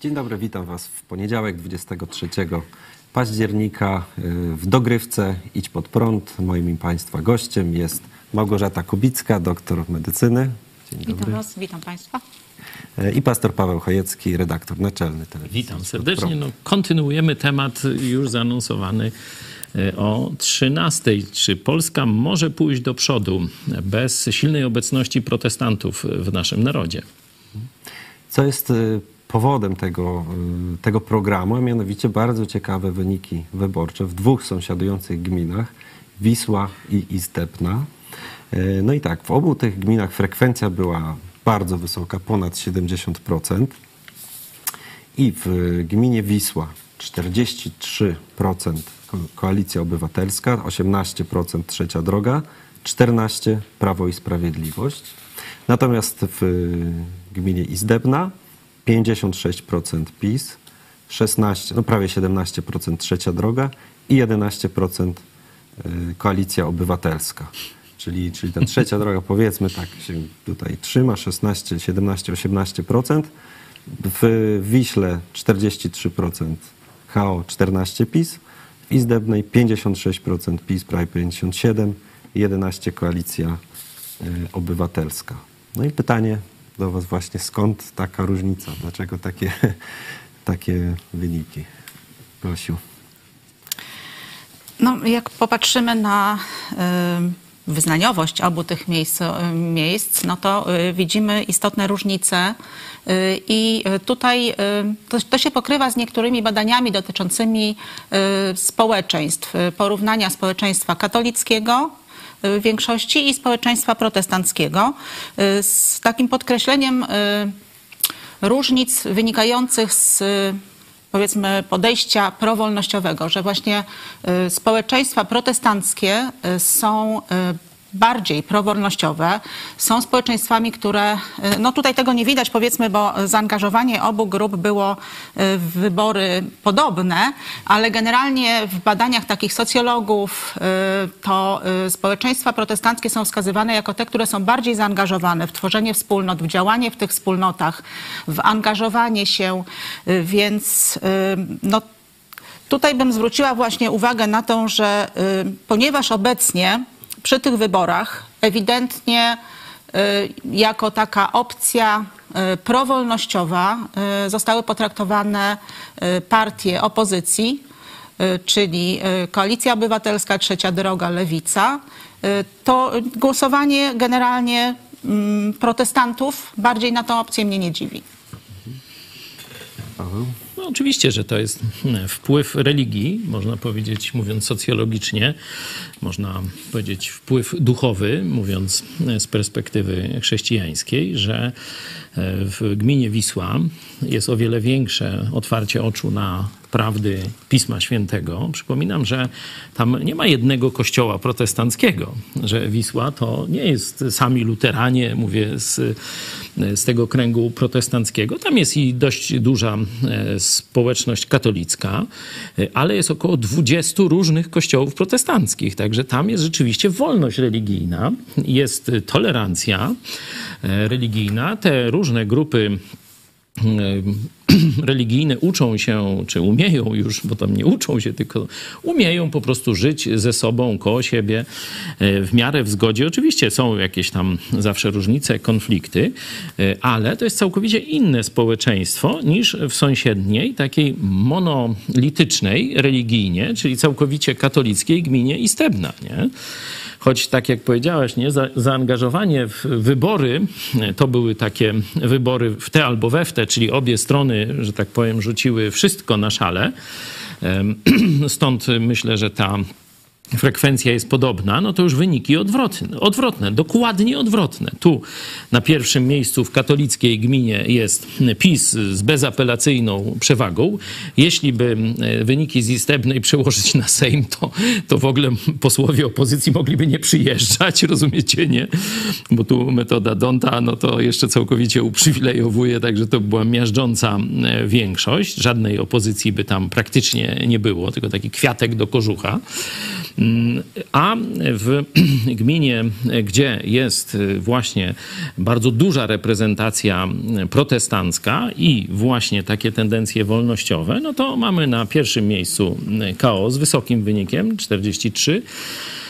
Dzień dobry, witam Was w poniedziałek 23 października y, w dogrywce Idź pod prąd. Moim Państwa gościem jest Małgorzata Kubicka, doktor medycyny. Dzień Witam dobry. Was, witam Państwa. Y, I pastor Paweł Chojecki, redaktor naczelny telewizji. Witam serdecznie. No, kontynuujemy temat już zaanonsowany e, o 13. Czy Polska może pójść do przodu bez silnej obecności protestantów w naszym narodzie? Co jest y, powodem tego, y, tego programu, a mianowicie bardzo ciekawe wyniki wyborcze w dwóch sąsiadujących gminach, Wisła i Istepna. Y, No i tak, w obu tych gminach frekwencja była bardzo wysoka, ponad 70%. I w gminie Wisła 43% ko- Koalicja Obywatelska, 18% Trzecia Droga, 14% Prawo i Sprawiedliwość. Natomiast w gminie Izdebna 56% PiS, 16, no prawie 17% Trzecia Droga i 11% y, Koalicja Obywatelska. Czyli, czyli ta trzecia droga, powiedzmy tak, się tutaj trzyma 16, 17, 18%. W Wiśle 43% HO, 14 PiS. W Izdebnej 56% PiS, prawie 57%, 11 Koalicja y, Obywatelska. No i pytanie do Was właśnie, skąd taka różnica? Dlaczego takie, takie wyniki? Prosił. No, jak popatrzymy na y, wyznaniowość obu tych miejsc, y, miejsc no to y, widzimy istotne różnice. I tutaj to, to się pokrywa z niektórymi badaniami dotyczącymi społeczeństw, porównania społeczeństwa katolickiego większości i społeczeństwa protestanckiego, y, z takim podkreśleniem y, różnic wynikających z y, powiedzmy podejścia prowolnościowego, że właśnie y, społeczeństwa protestanckie y, są y, bardziej prowolnościowe, są społeczeństwami, które, y, no tutaj tego nie widać powiedzmy, bo zaangażowanie obu grup było y, w wybory podobne, ale generalnie w badaniach takich socjologów y, to społeczeństwa protestanckie są wskazywane jako te, które są bardziej zaangażowane w tworzenie wspólnot, w działanie w tych wspólnotach, w angażowanie się, więc no, Tutaj bym zwróciła właśnie uwagę na to, że ponieważ obecnie przy tych wyborach ewidentnie y, jako taka opcja y, prowolnościowa y, zostały potraktowane partie opozycji, czyli Koalicja Obywatelska, Trzecia Droga, Lewica, to głosowanie generalnie mm, protestantów bardziej na tą opcję mnie nie dziwi. Paweł? Oczywiście, że to jest hmm, wpływ religii, można powiedzieć, mówiąc socjologicznie, można powiedzieć wpływ duchowy, mówiąc e, z perspektywy chrześcijańskiej, że e, w gminie Wisła jest o wiele większe otwarcie oczu na prawdy Pisma Świętego. Przypominam, że tam nie ma jednego kościoła protestanckiego, że Wisła to nie jest sami luteranie, mówię z, z tego kręgu protestanckiego. Tam jest i dość duża e, społeczność katolicka, e, ale jest około 20 różnych kościołów protestanckich, także tam jest rzeczywiście wolność religijna, jest tolerancja e, religijna. Te różne grupy religijne uczą się, czy umieją już, bo tam nie uczą się, tylko umieją po prostu żyć ze sobą, koło siebie, e, w miarę w zgodzie. Oczywiście są jakieś tam zawsze różnice, konflikty, e, ale to jest całkowicie inne społeczeństwo niż w sąsiedniej, takiej monolitycznej religijnie, czyli całkowicie katolickiej gminie Istebna, nie? Choć tak jak powiedziałaś, nie, za, zaangażowanie w wybory, to były takie wybory w te albo we w te, czyli obie strony, że tak powiem, rzuciły wszystko na szale. Stąd myślę, że ta frekwencja jest podobna, no to już wyniki odwrotne, odwrotne, dokładnie odwrotne. Tu na pierwszym miejscu w katolickiej gminie jest PiS z bezapelacyjną przewagą. Jeśli by e, wyniki z Istebnej przełożyć na Sejm, to, to w ogóle posłowie opozycji mogliby nie przyjeżdżać, rozumiecie, nie? Bo tu metoda Donta, no to jeszcze całkowicie uprzywilejowuje, także to była miażdżąca e, większość. Żadnej opozycji by tam praktycznie nie było, tylko taki kwiatek do kożucha. A w gminie, gdzie jest właśnie bardzo duża reprezentacja protestancka i właśnie takie tendencje wolnościowe, no to mamy na pierwszym miejscu KO z wysokim wynikiem 43 procent,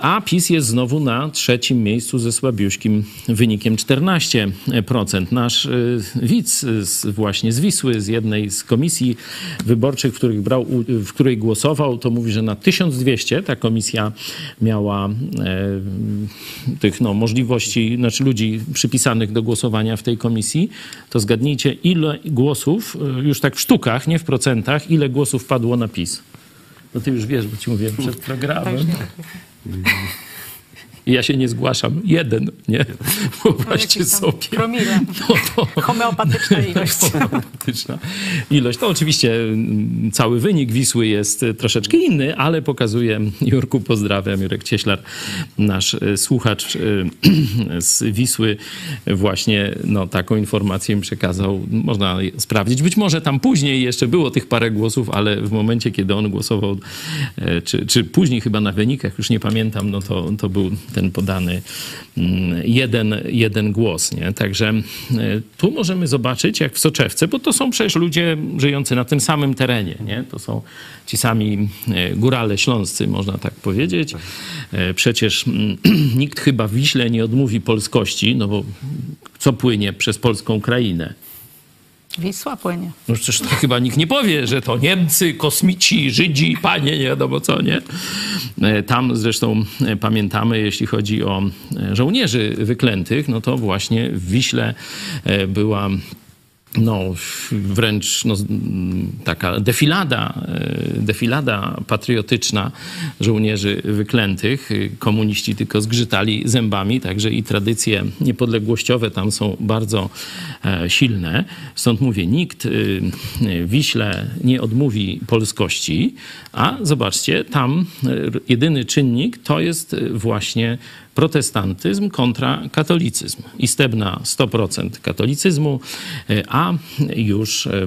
a PiS jest znowu na trzecim miejscu ze słabiuśkim wynikiem 14%. Nasz y, widz z, właśnie z Wisły, z jednej z komisji wyborczych, w, których brał, w której głosował, to mówi, że na 1200 ta komisja miała e, tych no, możliwości, znaczy ludzi przypisanych do głosowania w tej komisji. To zgadnijcie, ile głosów, już tak w sztukach, nie w procentach, ile głosów padło na PiS. No ty już wiesz, bo ci mówiłem przed programem. I ja się nie zgłaszam. Jeden, nie? Wyobraźcie sobie. promile. No to... Homeopatyczna ilość. Homeopatyczna ilość. To oczywiście mm, cały wynik Wisły jest y, troszeczkę inny, ale pokazuje, Jurku, pozdrawiam, Jurek Cieślar, nasz y, słuchacz y, z Wisły właśnie no, taką informację mi przekazał. Można sprawdzić. Być może tam później jeszcze było tych parę głosów, ale w momencie, kiedy on głosował, czy, czy później chyba na wynikach, już nie pamiętam, no to, to był ten podany mm, jeden, jeden głos. Nie? Także e, tu możemy zobaczyć, jak w Soczewce, bo to są przecież ludzie żyjący na tym samym terenie. Nie? To są ci sami e, górale śląscy, można tak powiedzieć. E, Przecież mm, nikt chyba w Wiśle nie odmówi polskości, no bo co płynie przez polską krainę? Wisła płynie. No przecież to chyba nikt nie powie, że to Niemcy, kosmici, Żydzi, panie, nie wiadomo co, nie? E, Tam zresztą e, pamiętamy, jeśli chodzi o e, żołnierzy wyklętych, no to właśnie w Wiśle była no, wręcz no, taka defilada, e, defilada patriotyczna żołnierzy wyklętych. Komuniści tylko zgrzytali zębami, także i tradycje niepodległościowe tam są bardzo e, silne. Stąd mówię, nikt y, Wiśle nie odmówi polskości, a zobaczcie, tam jedyny czynnik to jest właśnie protestantyzm kontra katolicyzm. I Stebna 100% katolicyzmu, e, a już e,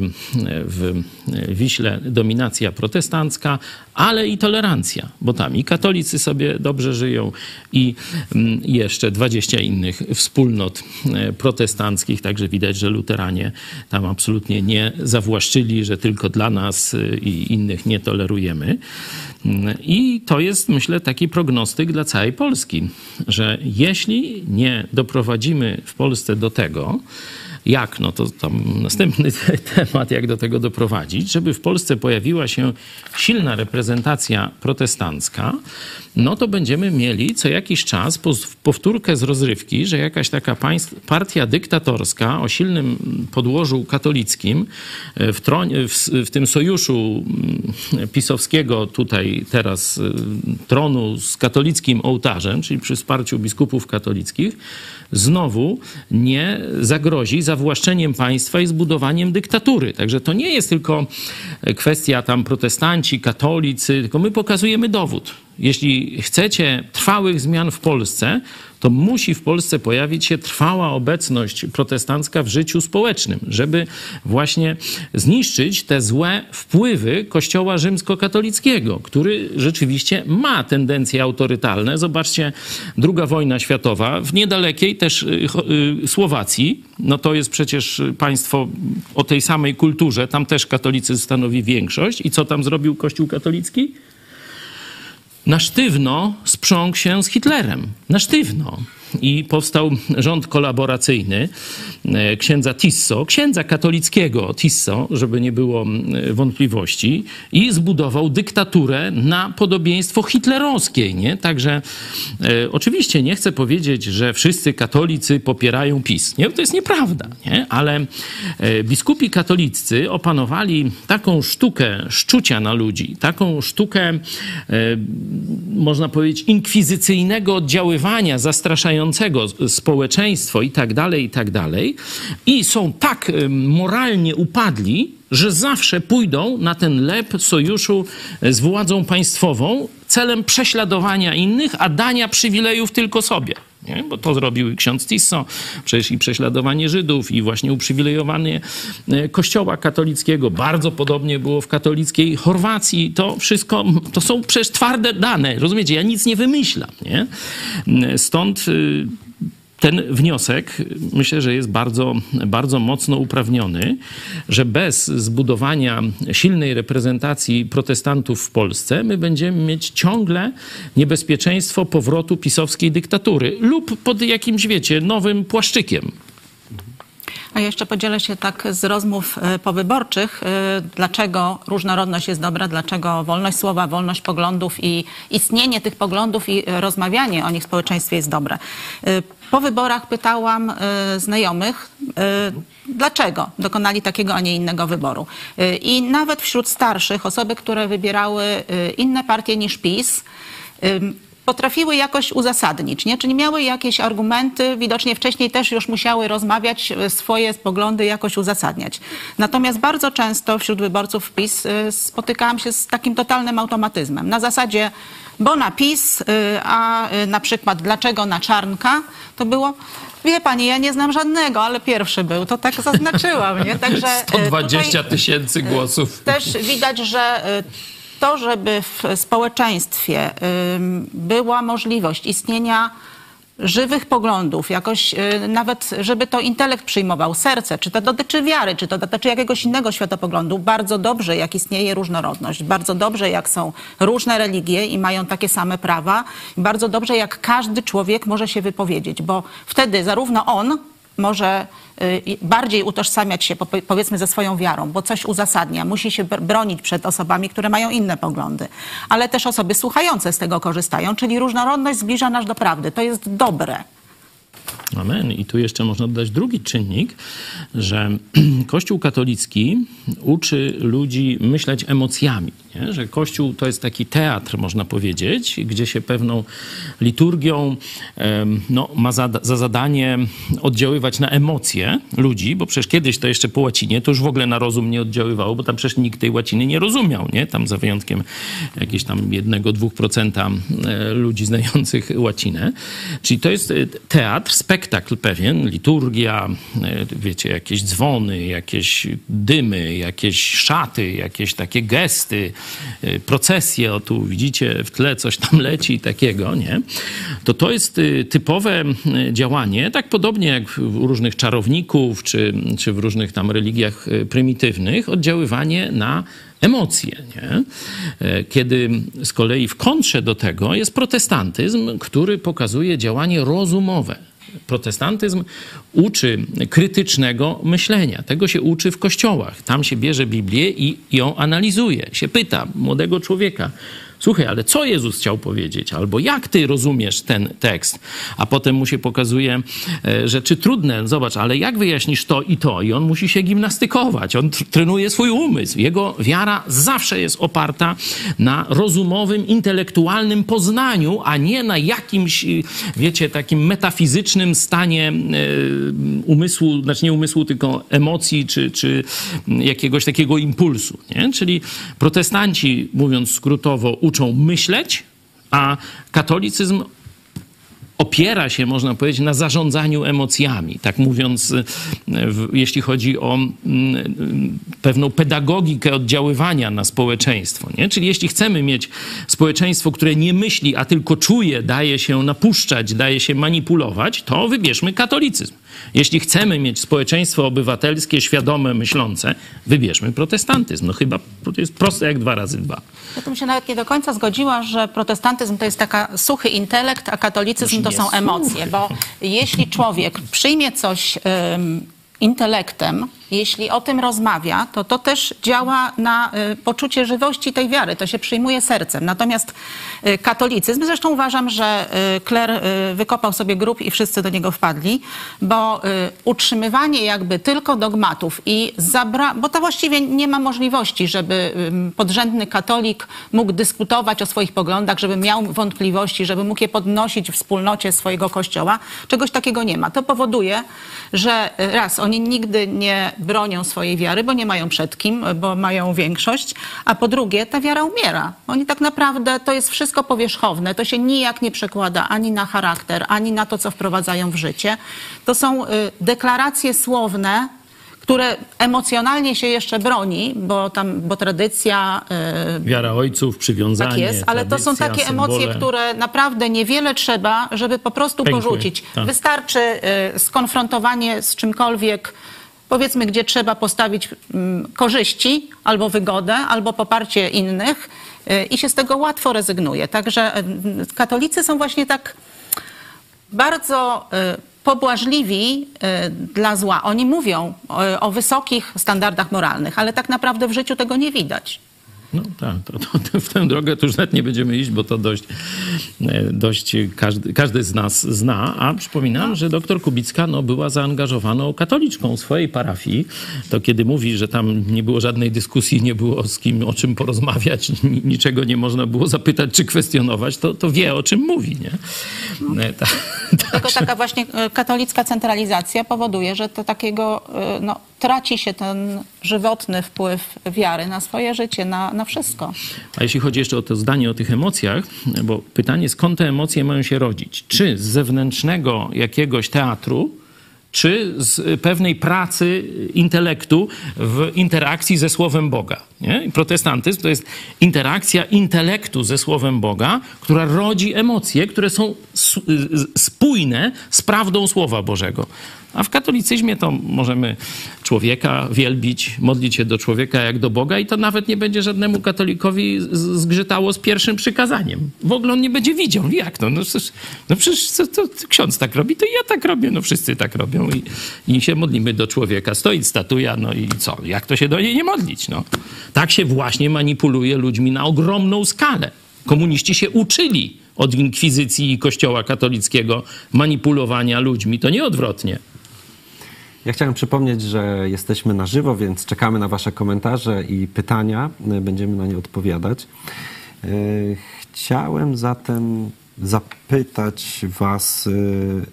w Wiśle dominacja protestancka, ale i tolerancja, bo tam i katolicy sobie dobrze żyją i mm, jeszcze 20 innych wspólnot e, protestanckich, także widać, że luteranie tam absolutnie nie zawłaszczyli, że tylko dla nas e, i innych nie tolerujemy. Mm, I to jest, myślę, taki prognostyk dla całej Polski, że jeśli nie doprowadzimy w Polsce do tego, jak, no to tam następny temat, jak do tego doprowadzić, żeby w Polsce pojawiła się silna reprezentacja protestancka, no to będziemy mieli co jakiś czas powtórkę z rozrywki, że jakaś taka partia dyktatorska o silnym podłożu katolickim e, w, w, w tym sojuszu mm, pisowskiego tutaj teraz y, tronu z katolickim ołtarzem, czyli przy wsparciu biskupów katolickich, znowu nie zagrozi zawłaszczeniem państwa i zbudowaniem dyktatury. Także to nie jest tylko kwestia tam protestanci, katolicy, tylko my pokazujemy dowód. Jeśli chcecie trwałych zmian w Polsce, to musi w Polsce pojawić się trwała obecność protestancka w życiu społecznym, żeby właśnie zniszczyć te złe wpływy Kościoła rzymskokatolickiego, który rzeczywiście ma tendencje autorytalne. Zobaczcie, druga wojna światowa w niedalekiej też y, y, Słowacji, no to jest przecież państwo o tej samej kulturze, tam też katolicy stanowi większość. I co tam zrobił Kościół katolicki? Na sztywno sprząkł się z Hitlerem. Na sztywno. I powstał rząd kolaboracyjny e, księdza Tisso, księdza katolickiego Tisso, żeby nie było wątpliwości, i zbudował dyktaturę na podobieństwo hitlerowskiej. Nie? Także e, oczywiście nie chcę powiedzieć, że wszyscy katolicy popierają PiS. Nie? To jest nieprawda, nie? ale e, biskupi katoliccy opanowali taką sztukę szczucia na ludzi, taką sztukę, e, można powiedzieć, inkwizycyjnego oddziaływania, zastraszającego społeczeństwo i tak dalej, i tak dalej. I są tak moralnie upadli, że zawsze pójdą na ten lep sojuszu e, z władzą państwową celem prześladowania innych, a dania przywilejów tylko sobie. Nie? Bo to zrobił ksiądz Tisso, przecież i prześladowanie Żydów, i właśnie uprzywilejowanie e, kościoła katolickiego. Bardzo podobnie było w katolickiej Chorwacji. To wszystko, to są przecież twarde dane, rozumiecie? Ja nic nie wymyślam, nie? Stąd y, ten wniosek myślę, że jest bardzo, bardzo mocno uprawniony, że bez zbudowania silnej reprezentacji protestantów w Polsce my będziemy mieć ciągle niebezpieczeństwo powrotu pisowskiej dyktatury lub pod jakimś, wiecie, nowym płaszczykiem. A jeszcze podzielę się tak z rozmów e, powyborczych, e, dlaczego różnorodność jest dobra, dlaczego wolność słowa, wolność poglądów i istnienie tych poglądów i e, rozmawianie o nich w społeczeństwie jest dobre. Po wyborach pytałam znajomych, dlaczego dokonali takiego, a nie innego wyboru. I nawet wśród starszych, osoby, które wybierały inne partie niż PiS, potrafiły jakoś uzasadnić, nie? czyli miały jakieś argumenty, widocznie wcześniej też już musiały rozmawiać, swoje poglądy jakoś uzasadniać. Natomiast bardzo często wśród wyborców PiS spotykałam się z takim totalnym automatyzmem. Na zasadzie, bo na PiS, e, a na przykład dlaczego na Czarnka, to było Wie pani, ja nie znam żadnego, ale pierwszy był, to tak zaznaczyłam, nie? Także 120 tysięcy głosów. Też widać, że to, żeby w społeczeństwie była możliwość istnienia żywych poglądów, jakoś y, nawet, żeby to intelekt przyjmował, serce, czy to dotyczy wiary, czy to dotyczy jakiegoś innego światopoglądu, bardzo dobrze, jak istnieje różnorodność, bardzo dobrze, jak są różne religie i mają takie same prawa, bardzo dobrze, jak każdy człowiek może się wypowiedzieć, bo wtedy zarówno on może y, bardziej utożsamiać się powiedzmy ze swoją wiarą, bo coś uzasadnia, musi się bronić przed osobami, które mają inne poglądy. Ale też osoby słuchające z tego korzystają, czyli różnorodność zbliża nas do prawdy. To jest dobre. Amen. I tu jeszcze można dodać drugi czynnik, że Kościół katolicki uczy ludzi myśleć emocjami. Nie? Że Kościół to jest taki teatr, można powiedzieć, gdzie się pewną liturgią no, ma za, za zadanie oddziaływać na emocje ludzi, bo przecież kiedyś to jeszcze po łacinie to już w ogóle na rozum nie oddziaływało, bo tam przecież nikt tej łaciny nie rozumiał, nie? Tam za wyjątkiem jakiegoś tam jednego, dwóch procenta ludzi znających łacinę. Czyli to jest e, teatr, spektakl pewien, liturgia, e, wiecie, jakieś dzwony, jakieś dymy, jakieś szaty, jakieś takie gesty, Y, procesję, o tu widzicie w tle coś tam leci takiego, nie? To to jest y, typowe y, działanie, tak podobnie jak u różnych czarowników, czy, czy w różnych tam religiach prymitywnych, oddziaływanie na emocje. Nie? E, kiedy z kolei w kontrze do tego jest protestantyzm, który pokazuje działanie rozumowe. Protestantyzm uczy krytycznego myślenia. Tego się uczy w kościołach. Tam się bierze Biblię i ją analizuje. Się pyta młodego człowieka, Słuchaj, ale co Jezus chciał powiedzieć? Albo jak ty rozumiesz ten tekst? A potem mu się pokazuje e, rzeczy trudne. Zobacz, ale jak wyjaśnisz to i to? I on musi się gimnastykować. On trenuje swój umysł. Jego wiara zawsze jest oparta na rozumowym, intelektualnym poznaniu, a nie na jakimś, wiecie, takim metafizycznym stanie e, umysłu, znaczy nie umysłu, tylko emocji, czy, czy jakiegoś takiego impulsu. Nie? Czyli protestanci, mówiąc skrótowo, uczą myśleć, a katolicyzm opiera się, można powiedzieć, na zarządzaniu emocjami. Tak mówiąc, e, jeśli chodzi o mm, pewną pedagogikę oddziaływania na społeczeństwo. Nie? Czyli jeśli chcemy mieć społeczeństwo, które nie myśli, a tylko czuje, daje się napuszczać, daje się manipulować, to wybierzmy katolicyzm. Jeśli chcemy mieć społeczeństwo obywatelskie, świadome, myślące, wybierzmy protestantyzm. No chyba to jest proste jak dwa razy dwa. Ja bym się nawet nie do końca zgodziła, że protestantyzm to jest taka suchy intelekt, a katolicyzm to są emocje. Bo jeśli człowiek przyjmie coś um, intelektem, jeśli o tym rozmawia, to to też działa na y, poczucie żywości tej wiary. To się przyjmuje sercem. Natomiast y, katolicyzm, zresztą uważam, że y, kler wykopał sobie grób i wszyscy do niego wpadli, bo utrzymywanie jakby tylko dogmatów i zabra... bo to właściwie nie ma możliwości, żeby podrzędny katolik mógł dyskutować o swoich poglądach, żeby miał wątpliwości, żeby mógł je podnosić w wspólnocie swojego kościoła. Czegoś takiego nie ma. To powoduje, że raz, oni nigdy nie bronią swojej wiary, bo nie mają przed kim, bo mają większość, a po drugie ta wiara umiera. Oni tak naprawdę, to jest wszystko powierzchowne, to się nijak nie przekłada ani na charakter, ani na to, co wprowadzają w życie. To są y, deklaracje słowne, które emocjonalnie się jeszcze broni, bo tam, bo tradycja, y, Wiara ojców, przywiązanie, tak jest, ale to są tradycja, takie emocje, symbole. które naprawdę niewiele trzeba, żeby po prostu Pękły, porzucić. tak. Wystarczy y, skonfrontowanie z czymkolwiek, powiedzmy, gdzie trzeba postawić mm, korzyści, albo wygodę, albo poparcie innych y, i się z tego łatwo rezygnuje. Także y, katolicy są właśnie tak bardzo y, pobłażliwi y, dla zła. Oni mówią y, o wysokich standardach moralnych, ale tak naprawdę w życiu tego nie widać. No tak, to, to, to w tę drogę to już nawet nie będziemy iść, bo to dość, e, dość każdy, każdy z nas zna. A przypominam, że doktor Kubicka no, była zaangażowaną katoliczką swojej parafii. To kiedy mówi, że tam nie było żadnej dyskusji, nie było z kim o czym porozmawiać, ni- niczego nie można było zapytać czy kwestionować, to, to wie o czym mówi, nie? E, ta- Tylko taka właśnie e, katolicka centralizacja powoduje, że to takiego, e, no, traci się ten żywotny wpływ wiary na swoje życie, na, na wszystko. A jeśli chodzi jeszcze o to zdanie o tych emocjach, bo pytanie, skąd te emocje mają się rodzić? Czy z zewnętrznego jakiegoś teatru, czy z pewnej pracy intelektu w interakcji ze Słowem Boga. Nie? Protestantyzm to jest interakcja intelektu ze Słowem Boga, która rodzi emocje, które są spójne z prawdą Słowa Bożego. A w katolicyzmie to możemy człowieka wielbić, modlić się do człowieka jak do Boga i to nawet nie będzie żadnemu katolikowi zgrzytało z pierwszym przykazaniem. W ogóle on nie będzie widział. Jak to? No przecież, no przecież co, to ksiądz tak robi, to ja tak robię. No wszyscy tak robią i, i się modlimy do człowieka. Stoi statuja, no i co? Jak to się do niej nie modlić? No. Tak się właśnie manipuluje ludźmi na ogromną skalę. Komuniści się uczyli od inkwizycji i kościoła katolickiego manipulowania ludźmi. To nie odwrotnie. Ja chciałem przypomnieć, że jesteśmy na żywo, więc czekamy na Wasze komentarze i pytania. Y, Będziemy na nie odpowiadać. Y, Chciałem zatem zapytać Was y,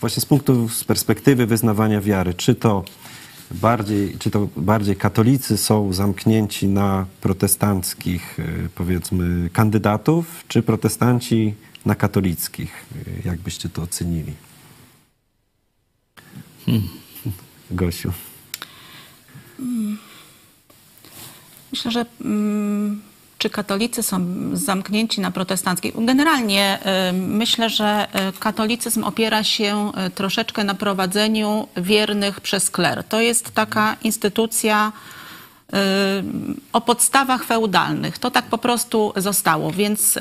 właśnie z punktu, z perspektywy wyznawania wiary, czy to bardziej, czy to bardziej katolicy są zamknięci na protestanckich, powiedzmy, kandydatów, czy protestanci na katolickich? Jak byście to ocenili? Gosiu. Myślę, że mm, czy katolicy są zamknięci na protestanckich? Generalnie y, myślę, że y, katolicyzm opiera się y, troszeczkę na prowadzeniu wiernych przez kler. To jest taka instytucja o podstawach feudalnych. To tak po prostu zostało, więc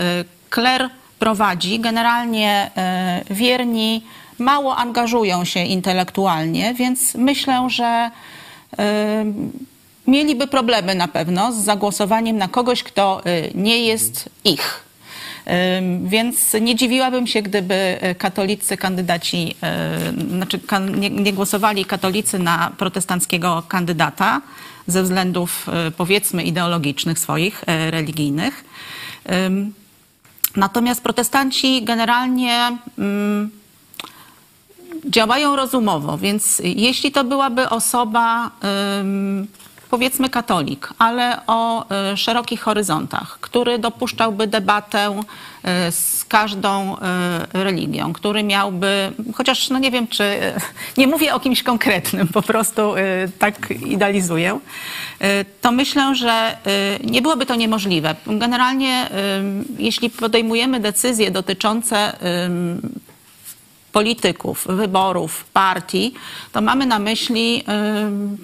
kler prowadzi. Generalnie wierni mało angażują się intelektualnie, więc myślę, że y, mieliby problemy na pewno z zagłosowaniem na kogoś, kto y, nie jest ich. Ym, Więc nie dziwiłabym się, gdyby y, katolicy kandydaci, y, znaczy nie, głosowali katolicy na protestanckiego kandydata ze względów y, powiedzmy ideologicznych swoich, y, religijnych. Natomiast protestanci generalnie mm, działają rozumowo, więc jeśli to byłaby osoba, powiedzmy katolik, ale o y, szerokich horyzontach, który dopuszczałby debatę y, z każdą y, religią, który miałby, chociaż no nie wiem, czy nie mówię o kimś konkretnym, po prostu tak idealizuję, to myślę, że nie byłoby to niemożliwe. Generalnie, jeśli podejmujemy decyzje dotyczące polityków, wyborów, partii, to mamy na myśli,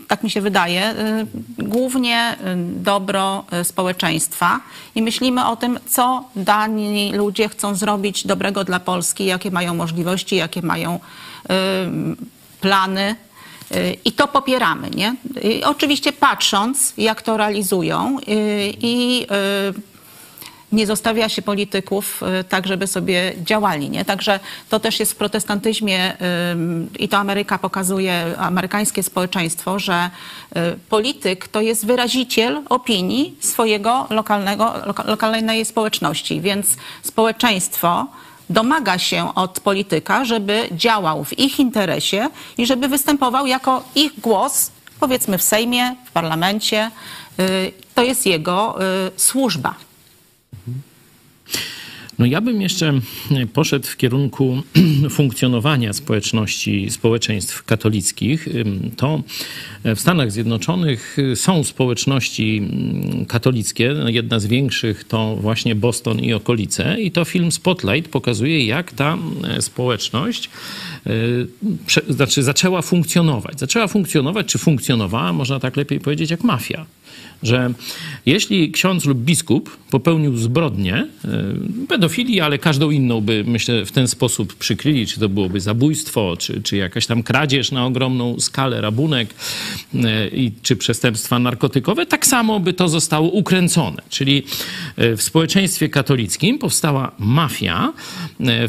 y, tak mi się wydaje, y, głównie y, dobro społeczeństwa i myślimy o tym, co dani ludzie chcą zrobić dobrego dla Polski, jakie mają możliwości, jakie mają plany. I to popieramy, nie? I oczywiście patrząc, jak to realizują i nie zostawia się polityków y, tak, żeby sobie działali. Nie? Także to też jest w protestantyzmie i to Ameryka pokazuje, amerykańskie społeczeństwo, że y, polityk to jest wyraziciel opinii swojego lokalnego, loka, lokalnej społeczności, więc społeczeństwo domaga się od polityka, żeby działał w ich interesie i żeby występował jako ich głos powiedzmy w Sejmie, w parlamencie. Y, To jest jego służba. No ja bym jeszcze poszedł w kierunku funkcjonowania społeczności, społeczeństw katolickich. To w Stanach Zjednoczonych są społeczności mm, katolickie. Jedna z większych to właśnie Boston i okolice. I to film Spotlight pokazuje, jak ta e, społeczność y, znaczy zaczęła funkcjonować. Zaczęła funkcjonować, czy funkcjonowała, można tak lepiej powiedzieć, jak mafia że jeśli ksiądz lub biskup popełnił zbrodnię, y, pedofilii, ale każdą inną by, myślę, w ten sposób przykryli, czy to byłoby zabójstwo, czy, czy jakaś tam kradzież na ogromną skalę, rabunek, i, czy przestępstwa narkotykowe, tak samo by to zostało ukręcone. Czyli y, w społeczeństwie katolickim powstała mafia,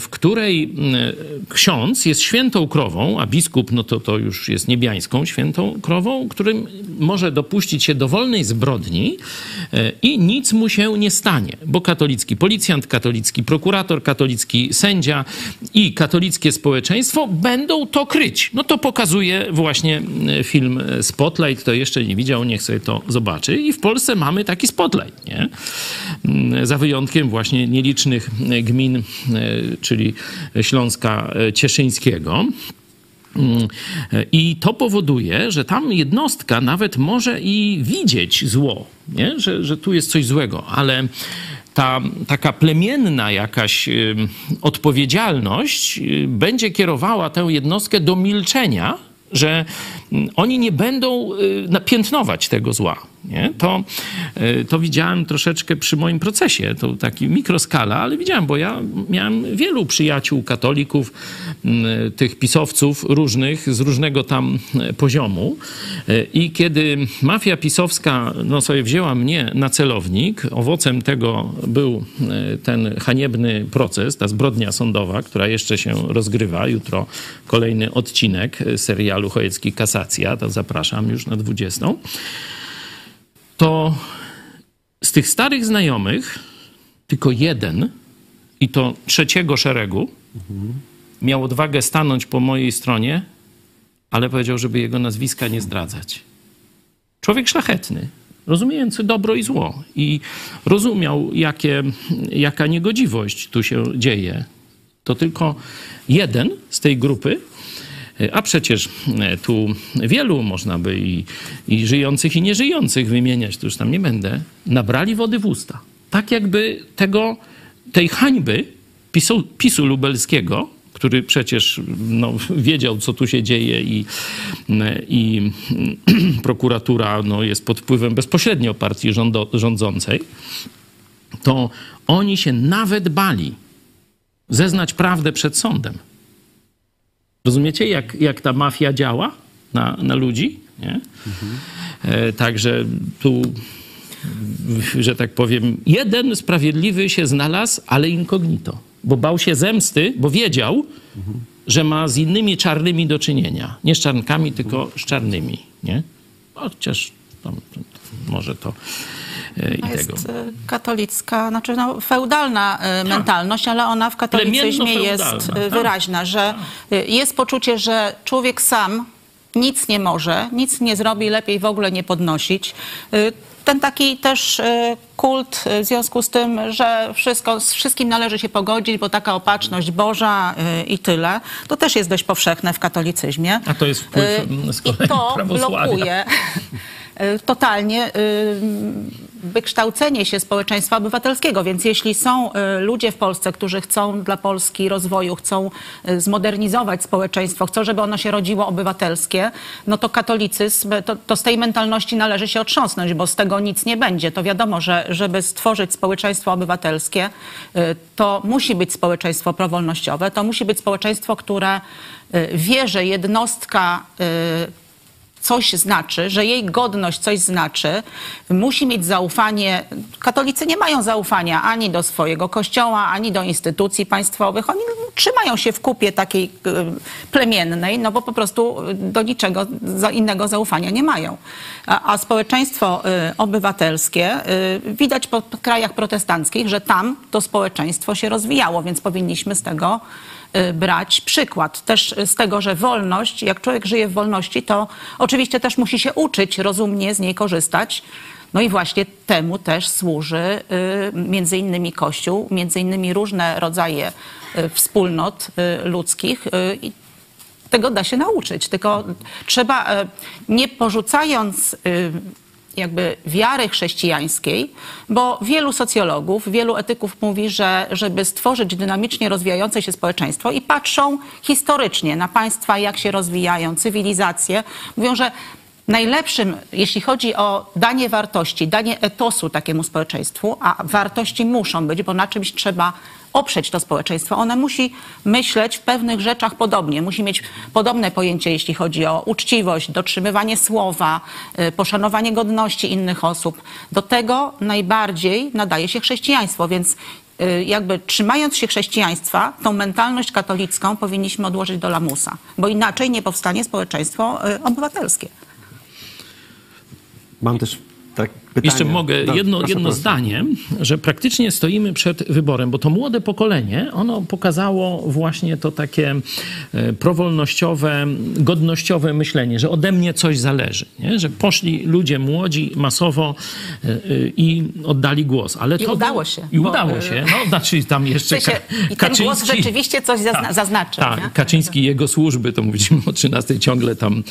w której ksiądz jest świętą krową, a biskup, no to, to już jest niebiańską świętą krową, którym może dopuścić się zbrodni e, i nic mu się nie stanie, bo katolicki policjant, katolicki prokurator, katolicki sędzia i katolickie społeczeństwo będą to kryć. No to pokazuje właśnie e, film Spotlight. Kto jeszcze nie widział, niech sobie to zobaczy. I w Polsce mamy taki Spotlight, nie? Mm, Za wyjątkiem właśnie nielicznych e, gmin, e, czyli Śląska e, Cieszyńskiego. I to powoduje, że tam jednostka nawet może i widzieć zło, nie? Że, że tu jest coś złego, ale ta taka plemienna jakaś odpowiedzialność y, będzie kierowała tę jednostkę do milczenia, że mm, oni nie będą y, napiętnować tego zła. Nie? To, y, to widziałem troszeczkę przy moim procesie, to taki mikroskala, ale widziałem, bo ja miałem wielu przyjaciół katolików, tych pisowców różnych, z różnego tam y, poziomu. Y, I kiedy mafia pisowska no, sobie wzięła mnie na celownik, owocem tego był ten haniebny proces, ta zbrodnia sądowa, która jeszcze się rozgrywa. Jutro kolejny odcinek serialu Chojecki Kasacja, to zapraszam już na 20 to z tych starych znajomych tylko jeden, i to trzeciego szeregu, miał odwagę stanąć po mojej stronie, ale powiedział, żeby jego nazwiska nie zdradzać. Człowiek szlachetny, rozumiejący dobro i zło i rozumiał, jakie, jaka niegodziwość tu się dzieje. To tylko jeden z tej grupy a przecież e, tu wielu można by i, i żyjących, i nieżyjących wymieniać, to już tam nie będę, nabrali wody w usta. Tak jakby tego, tej hańby PiSu, PiSu lubelskiego, który przecież no, wiedział, co tu się dzieje i, i prokuratura no, jest pod wpływem bezpośrednio partii rządo, rządzącej, to oni się nawet bali zeznać prawdę przed sądem. Rozumiecie, jak, jak ta mafia działa na, na ludzi? Nie? E, także tu, że tak powiem, jeden sprawiedliwy się znalazł, ale incognito, bo bał się zemsty, bo wiedział, że ma z innymi czarnymi do czynienia. Nie z czarnkami, tylko z czarnymi. Nie? Chociaż tam, może to e, i To tego. jest y, katolicka, znaczy no, feudalna y, mentalność, ale ona w katolicyzmie jest tak. wyraźna, że y, jest poczucie, że człowiek sam nic nie może, nic nie zrobi, lepiej w ogóle nie podnosić. Ten taki też y, kult y, w związku z tym, że wszystko, z wszystkim należy się pogodzić, bo taka opatrzność Boża y, i tyle, to też jest dość powszechne w katolicyzmie. A to jest wpływ z I kolei to prawosławia. blokuje totalnie wykształcenie się społeczeństwa obywatelskiego. Więc jeśli są y, ludzie w Polsce, którzy chcą dla Polski rozwoju, chcą y, zmodernizować społeczeństwo, chcą, żeby ono się rodziło obywatelskie, no to katolicyzm, to, to z tej mentalności należy się otrząsnąć, bo z tego nic nie będzie. To wiadomo, że żeby stworzyć społeczeństwo obywatelskie, to musi być społeczeństwo prowolnościowe, to musi być społeczeństwo, które wie, że jednostka coś znaczy, że jej godność coś znaczy, musi mieć zaufanie. Katolicy nie mają zaufania ani do swojego kościoła, ani do instytucji państwowych. Oni trzymają się w kupie takiej y, plemiennej, no bo po prostu do niczego innego zaufania nie mają. A, a społeczeństwo y, obywatelskie widać po krajach protestanckich, że tam to społeczeństwo się rozwijało, więc powinniśmy z tego brać przykład. Też z tego, że wolność, jak człowiek żyje w wolności, to oczywiście też musi się uczyć rozumnie z niej korzystać. No i właśnie temu też służy y, między innymi Kościół, między innymi różne rodzaje y, wspólnot y, ludzkich. y, i tego da się nauczyć, tylko trzeba, nie porzucając y, jakby wiary chrześcijańskiej, bo wielu socjologów, wielu etyków mówi, że żeby stworzyć dynamicznie rozwijające się społeczeństwo i patrzą historycznie na państwa, jak się rozwijają, cywilizacje, mówią, że najlepszym, jeśli chodzi o danie wartości, danie etosu takiemu społeczeństwu, a wartości muszą być, bo na czymś trzeba oprzeć to społeczeństwo. Ono musi myśleć w pewnych rzeczach podobnie, musi mieć podobne pojęcie, jeśli chodzi o uczciwość, dotrzymywanie słowa, y, poszanowanie godności innych osób. Do tego najbardziej nadaje się chrześcijaństwo, więc y, jakby trzymając się chrześcijaństwa, tą mentalność katolicką powinniśmy odłożyć do lamusa, bo inaczej nie powstanie społeczeństwo y, obywatelskie. Mam też tak pytanie. Jeszcze mogę No, jedno, proszę, jedno proszę. zdanie, że praktycznie stoimy przed wyborem, bo to młode pokolenie, ono pokazało właśnie to takie e, prowolnościowe, godnościowe myślenie, że ode mnie coś zależy, nie? że poszli ludzie młodzi masowo e, e, i oddali głos. Ale I to udało się, I udało się. No, znaczy tam jeszcze W sensie, Ka- I ten głos rzeczywiście coś zazna- tak, zaznaczył. Tak, nie? Kaczyński i jego służby, to mówiliśmy o 13, ciągle tam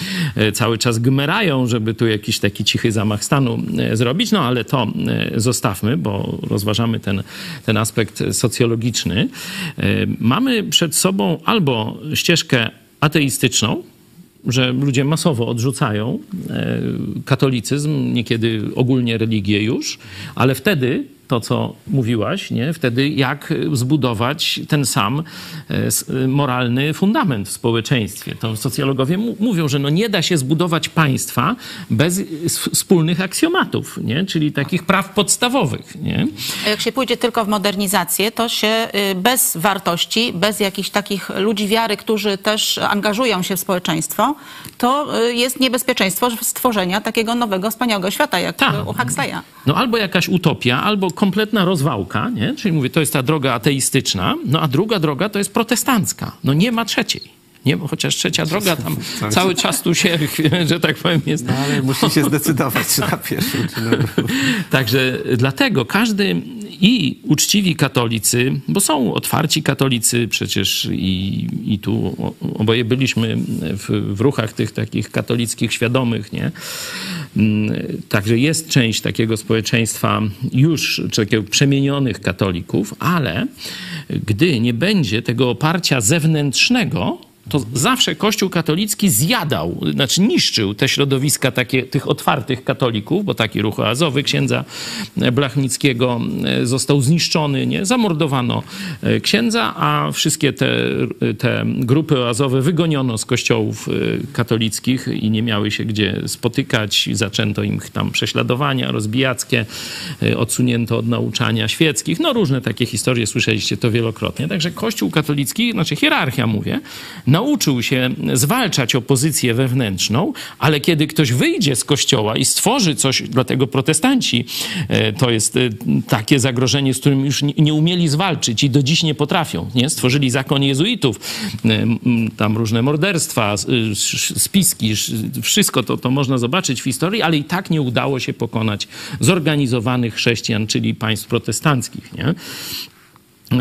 cały czas gmerają, żeby tu jakiś taki cichy zamach stanu e, zrobić, no ale to e, zostawmy, bo rozważamy ten, ten aspekt socjologiczny. E, Mamy przed sobą albo ścieżkę ateistyczną, że ludzie masowo odrzucają e, katolicyzm, niekiedy ogólnie religię już, ale wtedy to, co mówiłaś, nie? wtedy jak zbudować ten sam e, e, moralny fundament w społeczeństwie. To socjologowie mówią, że no nie da się zbudować państwa bez wspólnych aksjomatów, nie? czyli takich praw podstawowych. Nie? A Jak się pójdzie tylko w modernizację, to się y, bez wartości, bez jakichś takich ludzi wiary, którzy też angażują się w społeczeństwo, to y, jest niebezpieczeństwo stworzenia takiego nowego, wspaniałego świata, jak Tak. u Huxleya. No albo jakaś utopia, albo kompletna rozwałka, nie? czyli mówię, to jest ta droga ateistyczna, no a druga droga to jest protestancka. No nie ma trzeciej. Nie, bo chociaż trzecia droga tam cały czas tu się, że tak powiem, jest. No, ale musi się zdecydować, czy na pierwszą, czy na drugą. Także dlatego każdy i uczciwi katolicy, bo są otwarci katolicy przecież i, i tu oboje byliśmy w, w ruchach tych takich katolickich świadomych, nie? Mm, Także jest część takiego społeczeństwa już, takiego przemienionych katolików, ale gdy nie będzie tego oparcia zewnętrznego, to zawsze Kościół katolicki zjadał, znaczy niszczył te środowiska takie, tych otwartych katolików, bo taki ruch oazowy księdza Blachnickiego e, został zniszczony, nie? zamordowano e, księdza, a wszystkie te, te grupy oazowe wygoniono z kościołów e, katolickich i nie miały się gdzie spotykać. Zaczęto im tam prześladowania rozbijackie, e, odsunięto od nauczania świeckich. No różne takie historie, słyszeliście to wielokrotnie. Także Kościół katolicki, znaczy hierarchia mówię, nauczył się zwalczać opozycję wewnętrzną, ale kiedy ktoś wyjdzie z kościoła i stworzy coś, dlatego protestanci e, to jest e, takie zagrożenie, z którym już nie- umieli zwalczyć i do dziś nie potrafią. Nie? Stworzyli zakon jezuitów, e, tam różne morderstwa, spiski, sz- wszystko to, to można zobaczyć w historii, ale i tak nie udało się pokonać zorganizowanych chrześcijan, czyli państw protestanckich. Nie?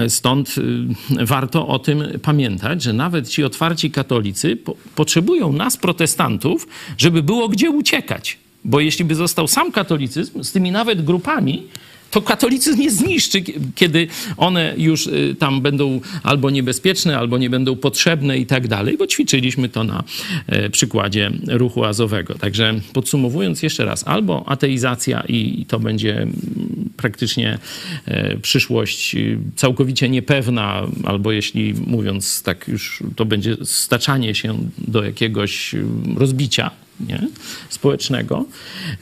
Stąd y, warto o tym pamiętać, że nawet ci otwarci katolicy po, potrzebują nas, protestantów, żeby było gdzie uciekać. Bo jeśli by został sam katolicyzm z tymi nawet grupami, to katolicyzm je zniszczy, kie- kiedy one już y, tam będą albo niebezpieczne, albo nie będą potrzebne i tak dalej, bo ćwiczyliśmy to na e, przykładzie ruchu azowego. Także podsumowując jeszcze raz, albo ateizacja i to będzie mm, praktycznie e, przyszłość y, całkowicie niepewna, albo jeśli mówiąc tak już, to będzie staczanie się do jakiegoś y, rozbicia nie? społecznego,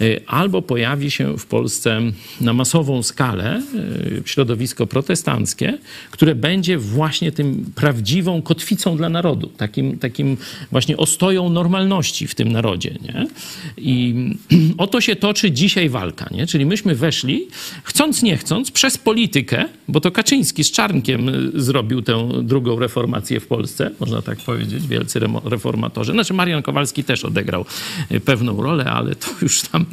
y, albo pojawi się w Polsce na masową skalę y, środowisko protestanckie, które będzie właśnie tym prawdziwą kotwicą dla narodu, takim, takim właśnie ostoją normalności w tym narodzie. Nie? I o to się toczy dzisiaj walka. Nie? Czyli myśmy weszli, chcąc nie chcąc, przez politykę, bo to Kaczyński z Czarnkiem y, zrobił tę drugą reformację w Polsce, można tak powiedzieć, wielcy reformatorzy. Znaczy Marian Kowalski też odegrał pewną rolę, ale to już tam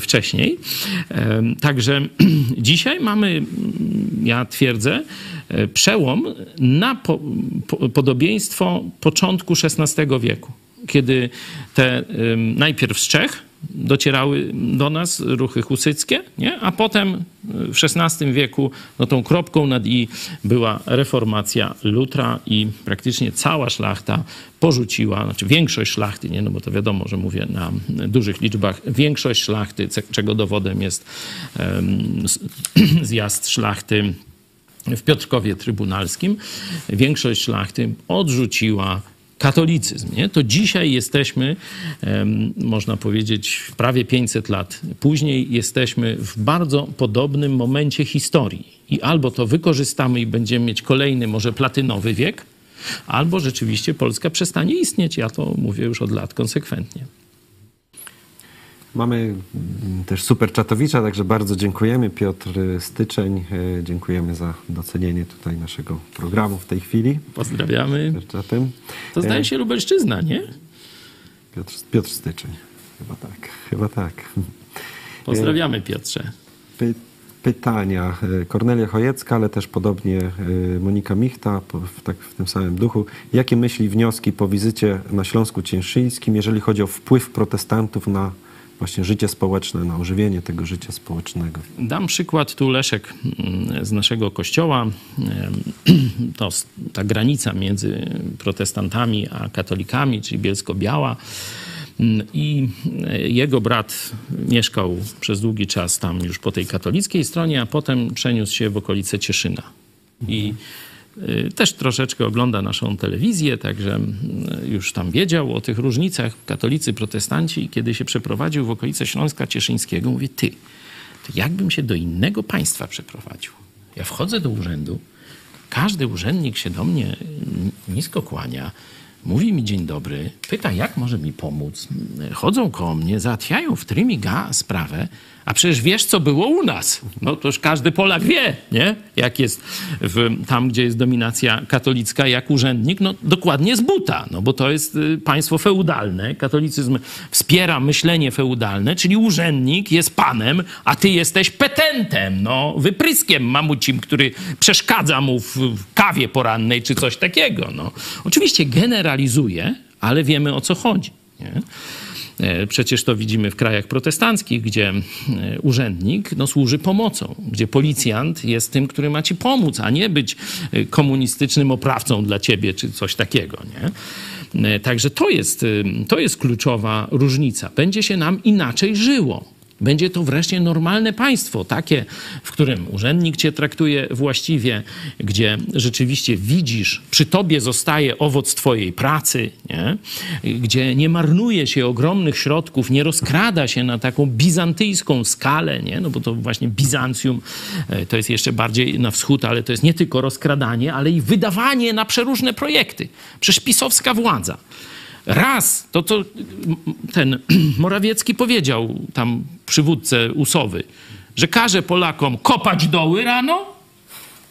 wcześniej. Także dzisiaj mamy, mm, ja twierdzę, e, przełom na po, po, podobieństwo początku XVI wieku, kiedy te najpierw z Czech docierały do nas ruchy husyckie, nie? a potem y, w XVI wieku no, tą kropką nad i była reformacja Lutra i praktycznie cała szlachta porzuciła, znaczy większość szlachty, nie? no bo to wiadomo, że mówię na dużych liczbach, większość szlachty, czego dowodem jest zjazd szlachty w Piotrkowie Trybunalskim, większość szlachty odrzuciła katolicyzm. Nie? To dzisiaj jesteśmy, można powiedzieć, prawie 500 lat później, jesteśmy w bardzo podobnym momencie historii. I albo to wykorzystamy i będziemy mieć kolejny, może platynowy wiek, albo rzeczywiście Polska przestanie istnieć. Ja to mówię już od lat konsekwentnie. Mamy mm, też super czatowicza, także bardzo dziękujemy. Piotr Styczeń, e, dziękujemy za docenienie tutaj naszego programu w tej chwili. Pozdrawiamy. Czatem. To zdaje się Lubelszczyzna, nie? Piotr, Piotr Styczeń. Chyba tak, chyba tak. Pozdrawiamy Piotrze. Py, pytania. E, Kornelia Chojecka, ale też podobnie e, Monika Michta w, tak, w tym samym duchu. Jakie myśli, wnioski po wizycie na Śląsku Cieszyńskim, jeżeli chodzi o wpływ protestantów na właśnie życie społeczne, na ożywienie tego życia społecznego? Dam przykład tu Leszek mm, z naszego kościoła. To ta granica między protestantami a katolikami, czyli Bielsko-Biała. Mm, I e, jego brat mieszkał przez długi czas tam już po tej katolickiej stronie, a potem przeniósł się w okolice Cieszyna. I y, też troszeczkę ogląda naszą telewizję, także mm, już tam wiedział o tych różnicach katolicy, protestanci. I kiedy się przeprowadził w okolice Śląska Cieszyńskiego, mówi, ty, to jakbym się do innego państwa przeprowadził? Ja wchodzę do urzędu, każdy urzędnik się do mnie nisko kłania, mówi mi dzień dobry, pyta jak może mi pomóc. Chodzą koło mnie, załatwiają w trymiga sprawę, a przecież wiesz, co było u nas. No to już każdy Polak wie, nie? Jak jest w, tam, gdzie jest dominacja katolicka, jak urzędnik, no dokładnie z buta, no bo to jest y, państwo feudalne. Katolicyzm wspiera myślenie feudalne, czyli urzędnik jest panem, a ty jesteś petentem, no wypryskiem mamucim, który przeszkadza mu w, w kawie porannej czy coś takiego, no. Oczywiście generalizuje, ale wiemy o co chodzi, nie? E, Przecież to widzimy w krajach protestanckich, gdzie e, urzędnik no, służy pomocą, gdzie policjant jest tym, który ma ci pomóc, a nie być e, komunistycznym oprawcą dla ciebie czy coś takiego. Nie? Także to jest, to jest kluczowa różnica. Będzie się nam inaczej żyło. Będzie to wreszcie normalne państwo, takie, w którym urzędnik cię traktuje właściwie, gdzie rzeczywiście widzisz, przy tobie zostaje owoc twojej pracy, nie? gdzie nie marnuje się ogromnych środków, nie rozkrada się na taką bizantyjską skalę, nie? no bo to właśnie Bizancjum e, to jest jeszcze bardziej na wschód, ale to jest nie tylko rozkradanie, ale i wydawanie na przeróżne projekty. Przecież pisowska władza. Raz, to co ten Morawiecki powiedział tam przywódcę Usowy, że każe Polakom kopać doły rano,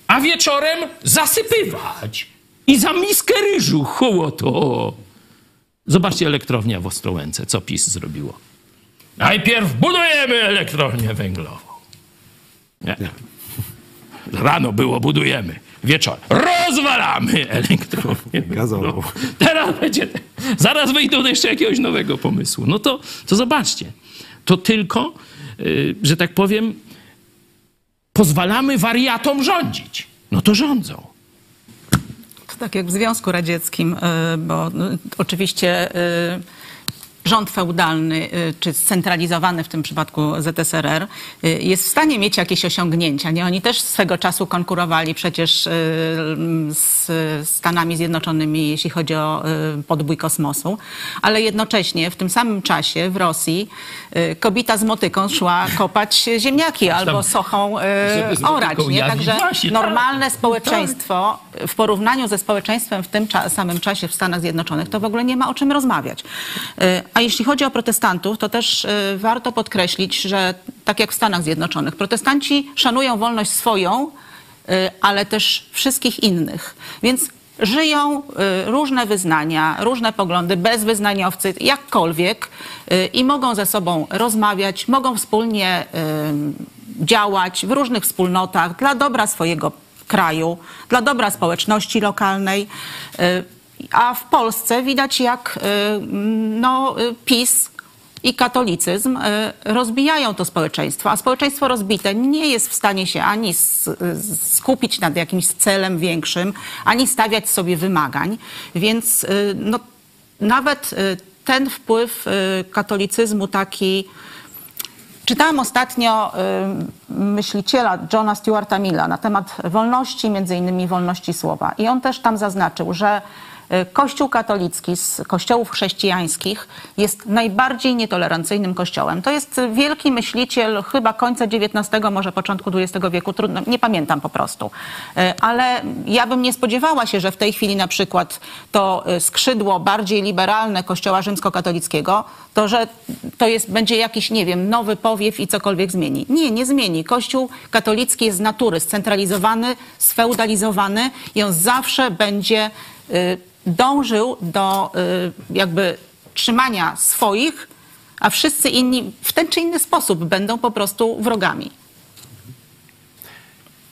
a wieczorem zasypywać. I za miskę ryżu to. Zobaczcie elektrownia w Ostrołęce, co PiS zrobiło. Najpierw budujemy elektrownię węglową. Nie. Rano było budujemy, wieczorem rozwalamy elektrownię Gazową. węglową. Teraz będzie, zaraz wyjdą jeszcze jakiegoś nowego pomysłu. No to, to zobaczcie, to tylko, y, że tak powiem, pozwalamy wariatom rządzić. No to rządzą. To tak jak w Związku Radzieckim, y, bo y, oczywiście rząd feudalny czy scentralizowany w tym przypadku ZSRR jest w stanie mieć jakieś osiągnięcia. Nie? Oni też swego czasu konkurowali przecież z Stanami Zjednoczonymi, jeśli chodzi o podbój kosmosu, ale jednocześnie w tym samym czasie w Rosji kobieta z motyką szła kopać ziemniaki albo sochą orać. Nie? Także tak. normalne społeczeństwo w porównaniu ze społeczeństwem w tym samym czasie w Stanach Zjednoczonych to w ogóle nie ma o czym rozmawiać. Y, A jeśli chodzi o protestantów, to też y, warto podkreślić, że tak jak w Stanach Zjednoczonych, protestanci szanują wolność swoją, y, ale też wszystkich innych. Więc żyją y, różne wyznania, różne poglądy, bezwyznaniowcy, jakkolwiek y, i mogą ze sobą rozmawiać, mogą wspólnie y, działać w różnych wspólnotach dla dobra swojego kraju, dla dobra społeczności lokalnej. A w Polsce widać, jak no, PiS i katolicyzm y, rozbijają to społeczeństwo, a społeczeństwo rozbite nie jest w stanie się ani s- skupić nad jakimś celem większym, ani stawiać sobie wymagań. Więc y, no, nawet y, ten wpływ y, katolicyzmu taki Czytałam ostatnio y, myśliciela Johna Stuarta Milla na temat wolności, między innymi wolności słowa. I on też tam zaznaczył, że y, Kościół katolicki z kościołów chrześcijańskich jest najbardziej nietolerancyjnym kościołem. To jest wielki myśliciel chyba końca XIX, może początku XX wieku, trudno, nie pamiętam po prostu. Y, Ale ja bym nie spodziewała się, że w tej chwili na przykład to y, skrzydło bardziej liberalne kościoła rzymskokatolickiego, to że to jest, będzie jakiś, nie wiem, nowy powiew i cokolwiek zmieni. Nie, nie zmieni. Kościół katolicki jest z natury scentralizowany, sfeudalizowany i on zawsze będzie y, dążył do y, jakby trzymania swoich, a wszyscy inni w ten czy inny sposób będą po prostu wrogami.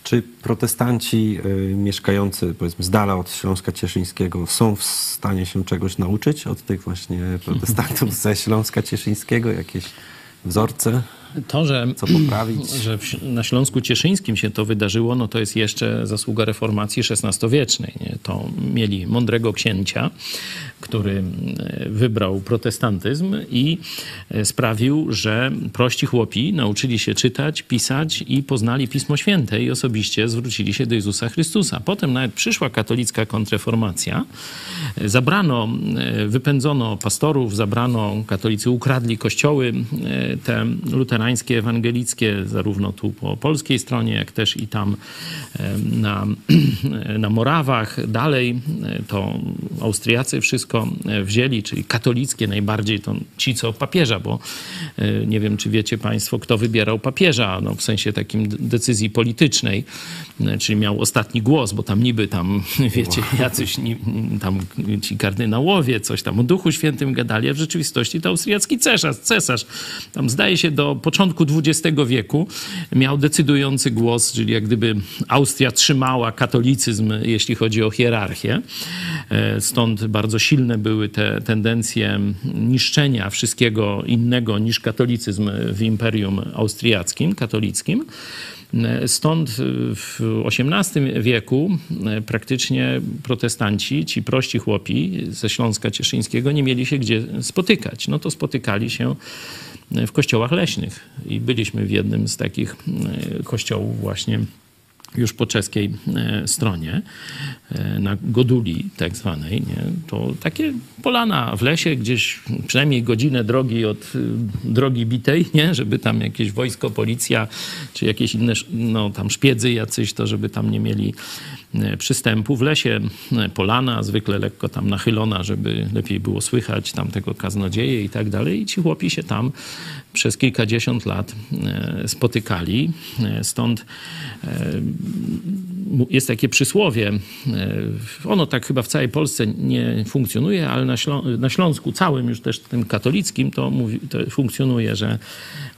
Czy protestanci y, mieszkający powiedzmy z dala od Śląska Cieszyńskiego są w stanie się czegoś nauczyć od tych właśnie protestantów ze Śląska Cieszyńskiego? Jakieś wzorce? To, że, Co poprawić? że na Śląsku Cieszyńskim się to wydarzyło, no to jest jeszcze zasługa reformacji XVI-wiecznej. Nie? To mieli mądrego księcia, który e, wybrał protestantyzm i e, sprawił, że prości chłopi nauczyli się czytać, pisać i poznali Pismo Święte i osobiście zwrócili się do Jezusa Chrystusa. Potem nawet przyszła katolicka kontrreformacja. E, Zabrano, wypędzono pastorów, zabrano, katolicy ukradli kościoły te luterańskie, ewangelickie, zarówno tu po polskiej stronie, jak też i tam na, na Morawach. Dalej e, to Austriacy wszystko e, wzięli, czyli katolickie najbardziej to ci, co papieża, bo e, nie wiem, czy wiecie Państwo, kto wybierał papieża, no, w sensie takim decyzji politycznej, czyli miał ostatni głos, bo tam niby tam, wiecie, jacyś tam ci kardynałowie coś tam o Duchu Świętym gadali, a w rzeczywistości to austriacki cesarz, cesarz tam zdaje się do początku XX wieku miał decydujący głos, czyli jak gdyby Austria trzymała katolicyzm, jeśli chodzi o hierarchię. E, Stąd bardzo silne były te tendencje niszczenia wszystkiego innego niż katolicyzm w Imperium Austriackim, katolickim. E, Stąd w XVIII wieku e, praktycznie protestanci, ci prości chłopi ze Śląska Cieszyńskiego nie mieli się gdzie spotykać. No to spotykali się w kościołach leśnych i byliśmy w jednym z takich e, kościołów właśnie już po czeskiej e, stronie, e, na Goduli tak zwanej, nie? to takie polana w lesie, gdzieś przynajmniej godzinę drogi od drogi bitej, nie? żeby tam jakieś wojsko, policja, czy jakieś inne no, tam szpiedzy jacyś, to żeby tam nie mieli przystępu. W lesie polana, zwykle lekko tam nachylona, żeby lepiej było słychać tam tego kaznodzieje i tak dalej. I ci chłopi się tam przez kilkadziesiąt lat e, spotykali. E, Stąd e, jest takie przysłowie, e, ono tak chyba w całej Polsce nie funkcjonuje, ale na, Ślą- na Śląsku całym, już też tym katolickim, to, mówi, to funkcjonuje, że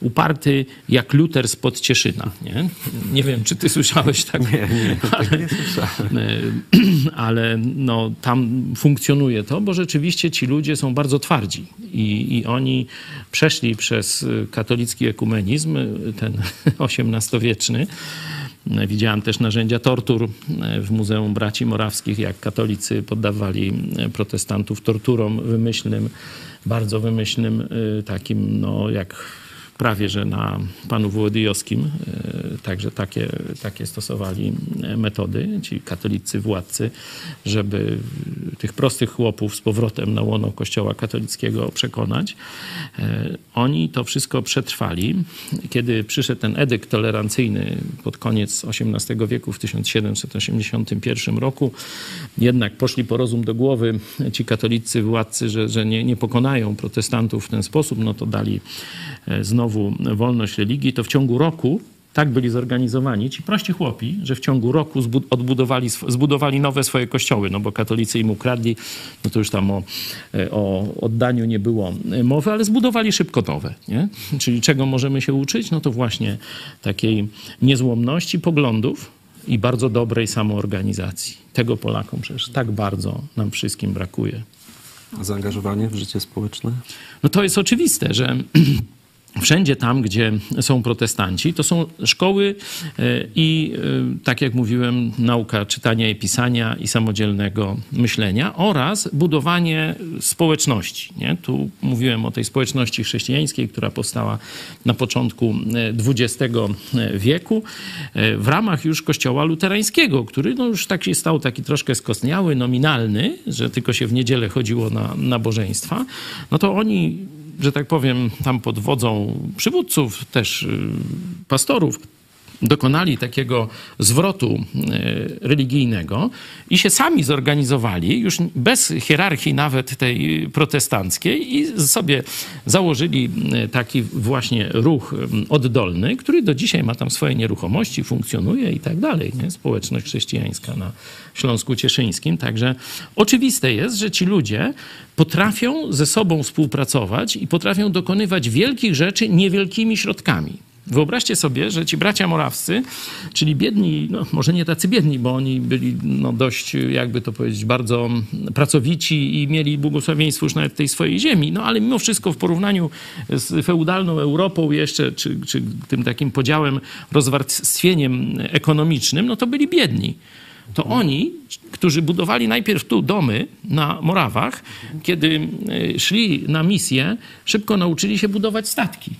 uparty jak Luter spod Cieszyna. Nie, nie wiem, czy ty słyszałeś tak? Nie, nie, ale, nie słyszałem. E, ale no, tam funkcjonuje to, bo rzeczywiście ci ludzie są bardzo twardzi i, i oni przeszli przez katolicki ekumenizm, ten XVIII-wieczny, Widziałem też narzędzia tortur w Muzeum Braci Morawskich, jak katolicy poddawali protestantów torturom wymyślnym, bardzo wymyślnym, takim, no jak prawie że na panu Wołodyjowskim e, także takie, takie stosowali e, metody, ci katolicy władcy, żeby tych prostych chłopów z powrotem na łono kościoła katolickiego przekonać. E, oni to wszystko przetrwali. Kiedy przyszedł ten edykt tolerancyjny pod koniec XVIII wieku w 1781 roku, jednak poszli po rozum do głowy ci katolicy władcy, że, że nie, nie pokonają protestantów w ten sposób, no to dali znowu znowu wolność religii, to w ciągu roku tak byli zorganizowani ci prości chłopi, że w ciągu roku odbudowali, zbudowali nowe swoje kościoły, no bo katolicy im ukradli, no to już tam o, e, o oddaniu nie było mowy, ale zbudowali szybko nowe. Nie? Czyli czego możemy się uczyć? No to właśnie takiej niezłomności poglądów i bardzo dobrej samoorganizacji. Tego Polakom przecież tak bardzo nam wszystkim brakuje. A zaangażowanie w życie społeczne? No to jest oczywiste, że Wszędzie tam, gdzie są protestanci, to są szkoły e, i, e, tak jak mówiłem, nauka czytania i pisania i samodzielnego myślenia oraz budowanie społeczności. Nie? Tu mówiłem o tej społeczności chrześcijańskiej, która powstała na początku XX e, wieku w ramach już kościoła luterańskiego, który no już tak się stał taki troszkę skostniały, nominalny, że tylko się w niedzielę chodziło na nabożeństwa. No to oni że tak powiem, tam pod wodzą przywódców, też y, pastorów, dokonali takiego zwrotu e, religijnego i się sami zorganizowali, już bez hierarchii nawet tej protestanckiej, i sobie założyli e, taki właśnie ruch oddolny, który do dzisiaj ma tam swoje nieruchomości, funkcjonuje i tak dalej. Nie? Społeczność chrześcijańska na Śląsku Cieszyńskim. Także oczywiste jest, że ci ludzie potrafią ze sobą współpracować i potrafią dokonywać wielkich rzeczy niewielkimi środkami. Wyobraźcie sobie, że ci bracia morawscy, czyli biedni, no może nie tacy biedni, bo oni byli no dość, jakby to powiedzieć, bardzo pracowici i mieli błogosławieństwo już nawet tej swojej ziemi, no ale mimo wszystko w porównaniu z feudalną Europą jeszcze, czy, czy tym takim podziałem, rozwarstwieniem ekonomicznym, no to byli biedni. To oni, którzy budowali najpierw tu domy na Morawach, kiedy e, szli na misję, szybko nauczyli się budować statki.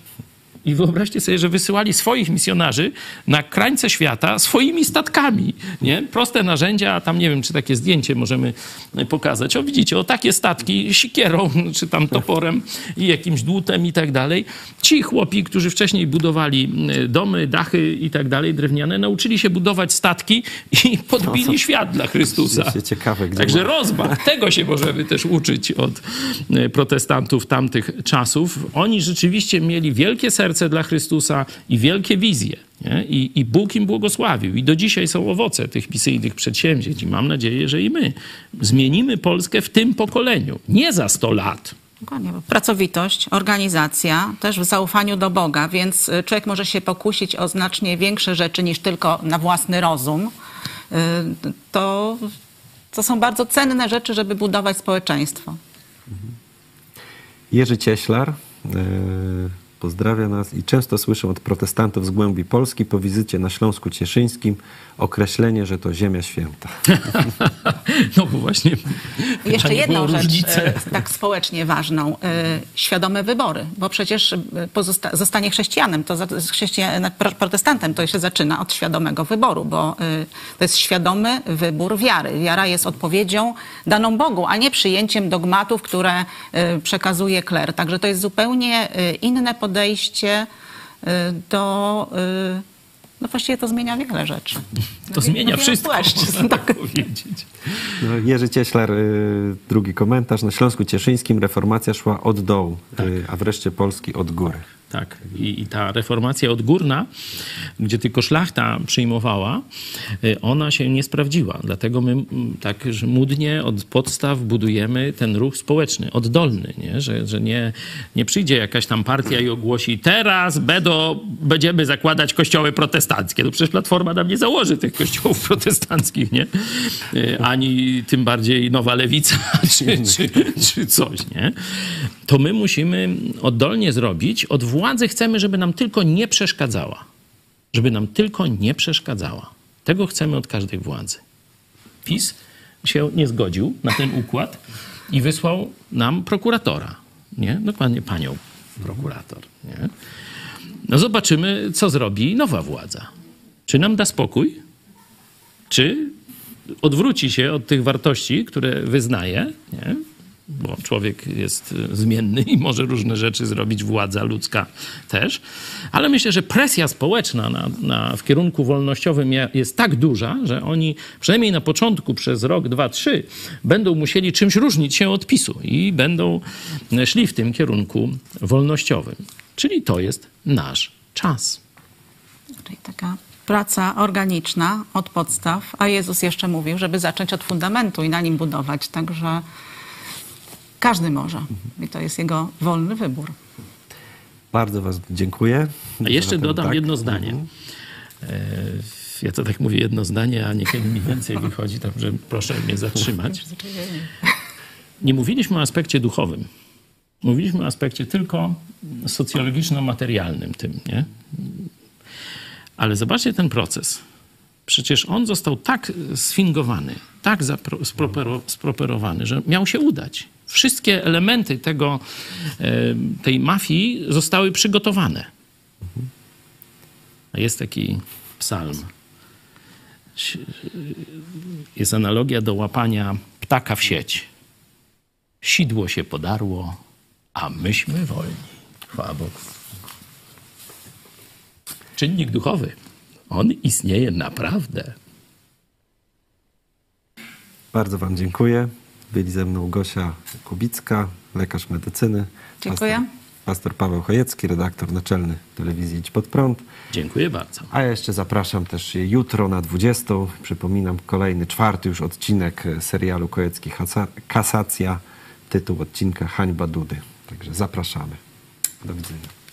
I wyobraźcie sobie, że wysyłali swoich misjonarzy na krańce świata swoimi statkami. Nie? Proste narzędzia, a tam nie wiem, czy takie zdjęcie możemy pokazać. O widzicie, o takie statki sikierą, czy tam toporem i jakimś dłutem i tak dalej. Ci chłopi, którzy wcześniej budowali e, domy, dachy i tak dalej, drewniane, nauczyli się budować statki i podbili no, świat dla Chrystusa. Ciekawe, gdzie Także ma... rozmach. Tego się możemy też uczyć od e, protestantów tamtych czasów. Oni rzeczywiście mieli wielkie serce serce dla Chrystusa i wielkie wizje. I, I Bóg im błogosławił. I do dzisiaj są owoce tych misyjnych przedsięwzięć. I mam nadzieję, że i my zmienimy Polskę w tym pokoleniu. Nie za 100 lat. Dokładnie. Pracowitość, organizacja, też w zaufaniu do Boga, więc y, człowiek może się pokusić o znacznie większe rzeczy niż tylko na własny rozum. Y, to, to są bardzo cenne rzeczy, żeby budować społeczeństwo. Jerzy Cieślar, y, pozdrawia nas i często słyszę od protestantów z głębi Polski po wizycie na Śląsku Cieszyńskim określenie, że to Ziemia Święta. no bo właśnie. Jeszcze jedną rzecz różnice. tak społecznie ważną. E, świadome wybory, bo przecież e, zostanie chrześcijanem, to chrześcijan, protestantem to się zaczyna od świadomego wyboru, bo e, to jest świadomy wybór wiary. Wiara jest odpowiedzią daną Bogu, a nie przyjęciem dogmatów, które przekazuje kler. Także to jest zupełnie inne podejście do no właściwie to zmienia wiele rzeczy. To no, zmienia wszystko, można tak powiedzieć. No, Jerzy Cieślar, y, drugi komentarz. Na Śląsku Cieszyńskim reformacja szła od dołu, tak. y, a wreszcie Polski od góry. Tak. I, I, ta reformacja odgórna, gdzie tylko szlachta przyjmowała, y, ona się nie sprawdziła. Dlatego my tak mudnie od podstaw budujemy ten ruch społeczny, oddolny, nie? Że, że nie, nie przyjdzie jakaś tam partia i ogłosi teraz bedo, będziemy zakładać kościoły protestanckie. No przecież Platforma nam nie założy tych kościołów protestanckich, nie? Y, ani tym bardziej Nowa Lewica, czy, czy, czy coś, nie? To my musimy oddolnie zrobić od władzy chcemy, żeby nam tylko nie przeszkadzała. żeby nam tylko nie przeszkadzała. Tego chcemy od każdej władzy. PiS się nie zgodził na ten układ i wysłał nam prokuratora. Nie? Dokładnie panią prokurator. Nie? No zobaczymy, co zrobi nowa władza. Czy nam da spokój? Czy odwróci się od tych wartości, które wyznaje? Nie? Bo człowiek jest e, zmienny i może różne rzeczy zrobić, władza ludzka też. Ale myślę, że presja społeczna na, na, w kierunku wolnościowym je- jest tak duża, że oni przynajmniej na początku przez rok, dwa, trzy będą musieli czymś różnić się od PiSu i będą szli w tym kierunku wolnościowym. Czyli to jest nasz czas. Czyli taka praca organiczna od podstaw, a Jezus jeszcze mówił, żeby zacząć od fundamentu i na nim budować. Także każdy może. I to jest jego wolny wybór. Bardzo Was dziękuję. A jeszcze dodam tak. jedno zdanie. E, Ja to tak mówię jedno zdanie, a niekiedy mi więcej wychodzi, także proszę mnie zatrzymać. Nie mówiliśmy o aspekcie duchowym. Mówiliśmy o aspekcie tylko socjologiczno-materialnym tym, nie? Ale zobaczcie ten proces. Przecież on został tak sfingowany, tak spropero- sproperowany, że miał się udać. Wszystkie elementy tego, e, tej mafii zostały przygotowane. Jest taki psalm. Jest analogia do łapania ptaka w sieć. Sidło się podarło, a myśmy wolni. Chwała Bogu. Czynnik duchowy. On istnieje naprawdę. Bardzo Wam dziękuję. Byli ze mną Gosia Kubicka, lekarz medycyny. Dziękuję. Pastor, pastor Paweł Chojecki, redaktor naczelny telewizji Idź Pod Prąd. Dziękuję bardzo. A ja jeszcze zapraszam też jutro na 20. Przypominam kolejny, czwarty już odcinek serialu Kojecki Kasacja. Tytuł odcinka Hańba Dudy. Także zapraszamy. Do widzenia.